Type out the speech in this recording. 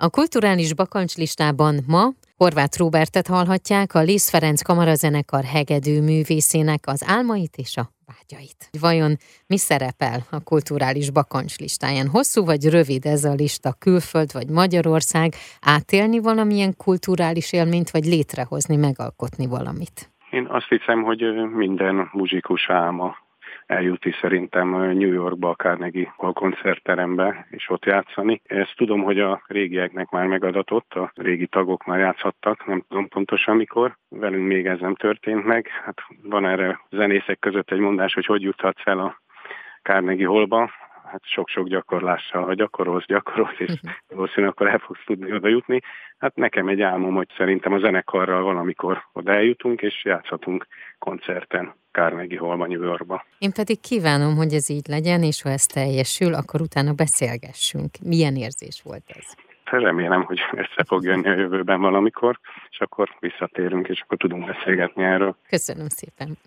A kulturális bakancslistában ma Horváth Róbertet hallhatják, a Liszt Ferenc kamarazenekar hegedű művészének az álmait és a vágyait. Vajon mi szerepel a kulturális bakancs listáján? Hosszú vagy rövid ez a lista, külföld vagy Magyarország? Átélni valamilyen kulturális élményt, vagy létrehozni, megalkotni valamit? Én azt hiszem, hogy minden muzsikus álma eljutni szerintem New Yorkba, a Carnegie Hall koncertterembe, és ott játszani. Ezt tudom, hogy a régieknek már megadatott, a régi tagok már játszhattak, nem tudom pontosan mikor. Velünk még ez nem történt meg. Hát van erre zenészek között egy mondás, hogy hogy juthatsz el a Carnegie Hallba, hát sok-sok gyakorlással, ha gyakorolsz, gyakorolsz, és valószínűleg akkor el fogsz tudni oda jutni. Hát nekem egy álmom, hogy szerintem a zenekarral valamikor oda eljutunk, és játszhatunk koncerten. Carnegie Hallba, New Yorkba. Én pedig kívánom, hogy ez így legyen, és ha ez teljesül, akkor utána beszélgessünk. Milyen érzés volt ez? Remélem, hogy össze fog jönni a jövőben valamikor, és akkor visszatérünk, és akkor tudunk beszélgetni erről. Köszönöm szépen.